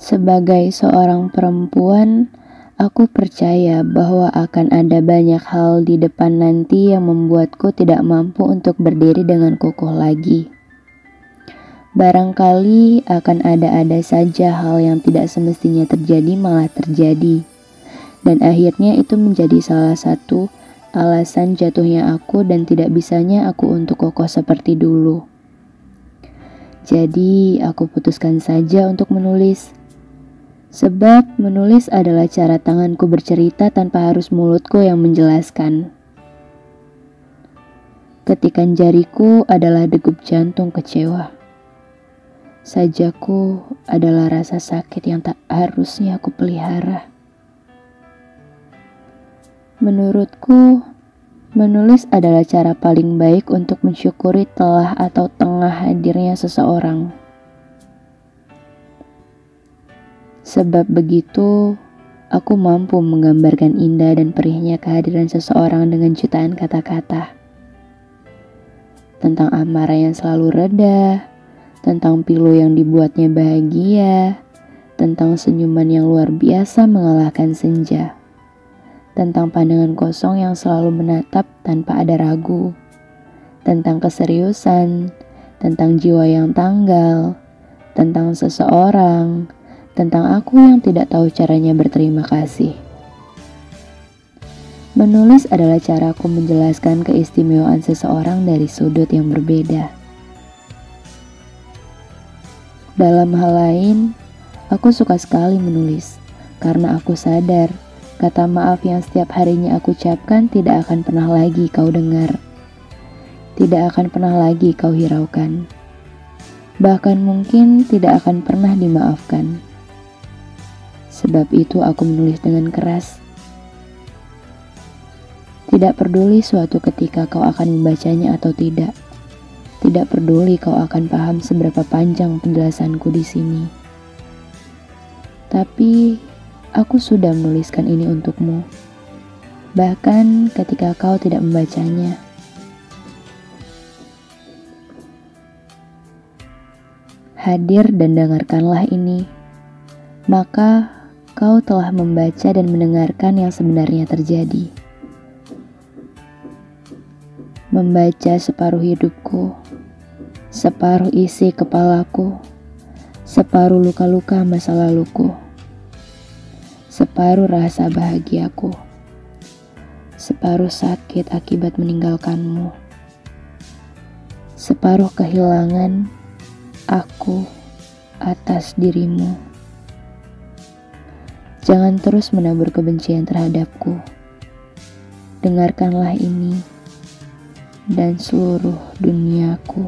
Sebagai seorang perempuan, aku percaya bahwa akan ada banyak hal di depan nanti yang membuatku tidak mampu untuk berdiri dengan kokoh lagi. Barangkali akan ada-ada saja hal yang tidak semestinya terjadi malah terjadi. Dan akhirnya itu menjadi salah satu alasan jatuhnya aku dan tidak bisanya aku untuk kokoh seperti dulu. Jadi, aku putuskan saja untuk menulis Sebab menulis adalah cara tanganku bercerita tanpa harus mulutku yang menjelaskan. Ketikan jariku adalah degup jantung kecewa. Sajaku adalah rasa sakit yang tak harusnya aku pelihara. Menurutku, menulis adalah cara paling baik untuk mensyukuri telah atau tengah hadirnya seseorang. Sebab begitu, aku mampu menggambarkan indah dan perihnya kehadiran seseorang dengan jutaan kata-kata. Tentang amarah yang selalu reda, tentang pilu yang dibuatnya bahagia, tentang senyuman yang luar biasa mengalahkan senja, tentang pandangan kosong yang selalu menatap tanpa ada ragu, tentang keseriusan, tentang jiwa yang tanggal, tentang seseorang, tentang aku yang tidak tahu caranya berterima kasih. Menulis adalah caraku menjelaskan keistimewaan seseorang dari sudut yang berbeda. Dalam hal lain, aku suka sekali menulis karena aku sadar kata maaf yang setiap harinya aku ucapkan tidak akan pernah lagi kau dengar. Tidak akan pernah lagi kau hiraukan. Bahkan mungkin tidak akan pernah dimaafkan. Sebab itu aku menulis dengan keras. Tidak peduli suatu ketika kau akan membacanya atau tidak. Tidak peduli kau akan paham seberapa panjang penjelasanku di sini. Tapi aku sudah menuliskan ini untukmu. Bahkan ketika kau tidak membacanya. Hadir dan dengarkanlah ini. Maka kau telah membaca dan mendengarkan yang sebenarnya terjadi. Membaca separuh hidupku, separuh isi kepalaku, separuh luka-luka masa laluku, separuh rasa bahagiaku, separuh sakit akibat meninggalkanmu, separuh kehilangan aku atas dirimu. Jangan terus menabur kebencian terhadapku. Dengarkanlah ini dan seluruh duniaku.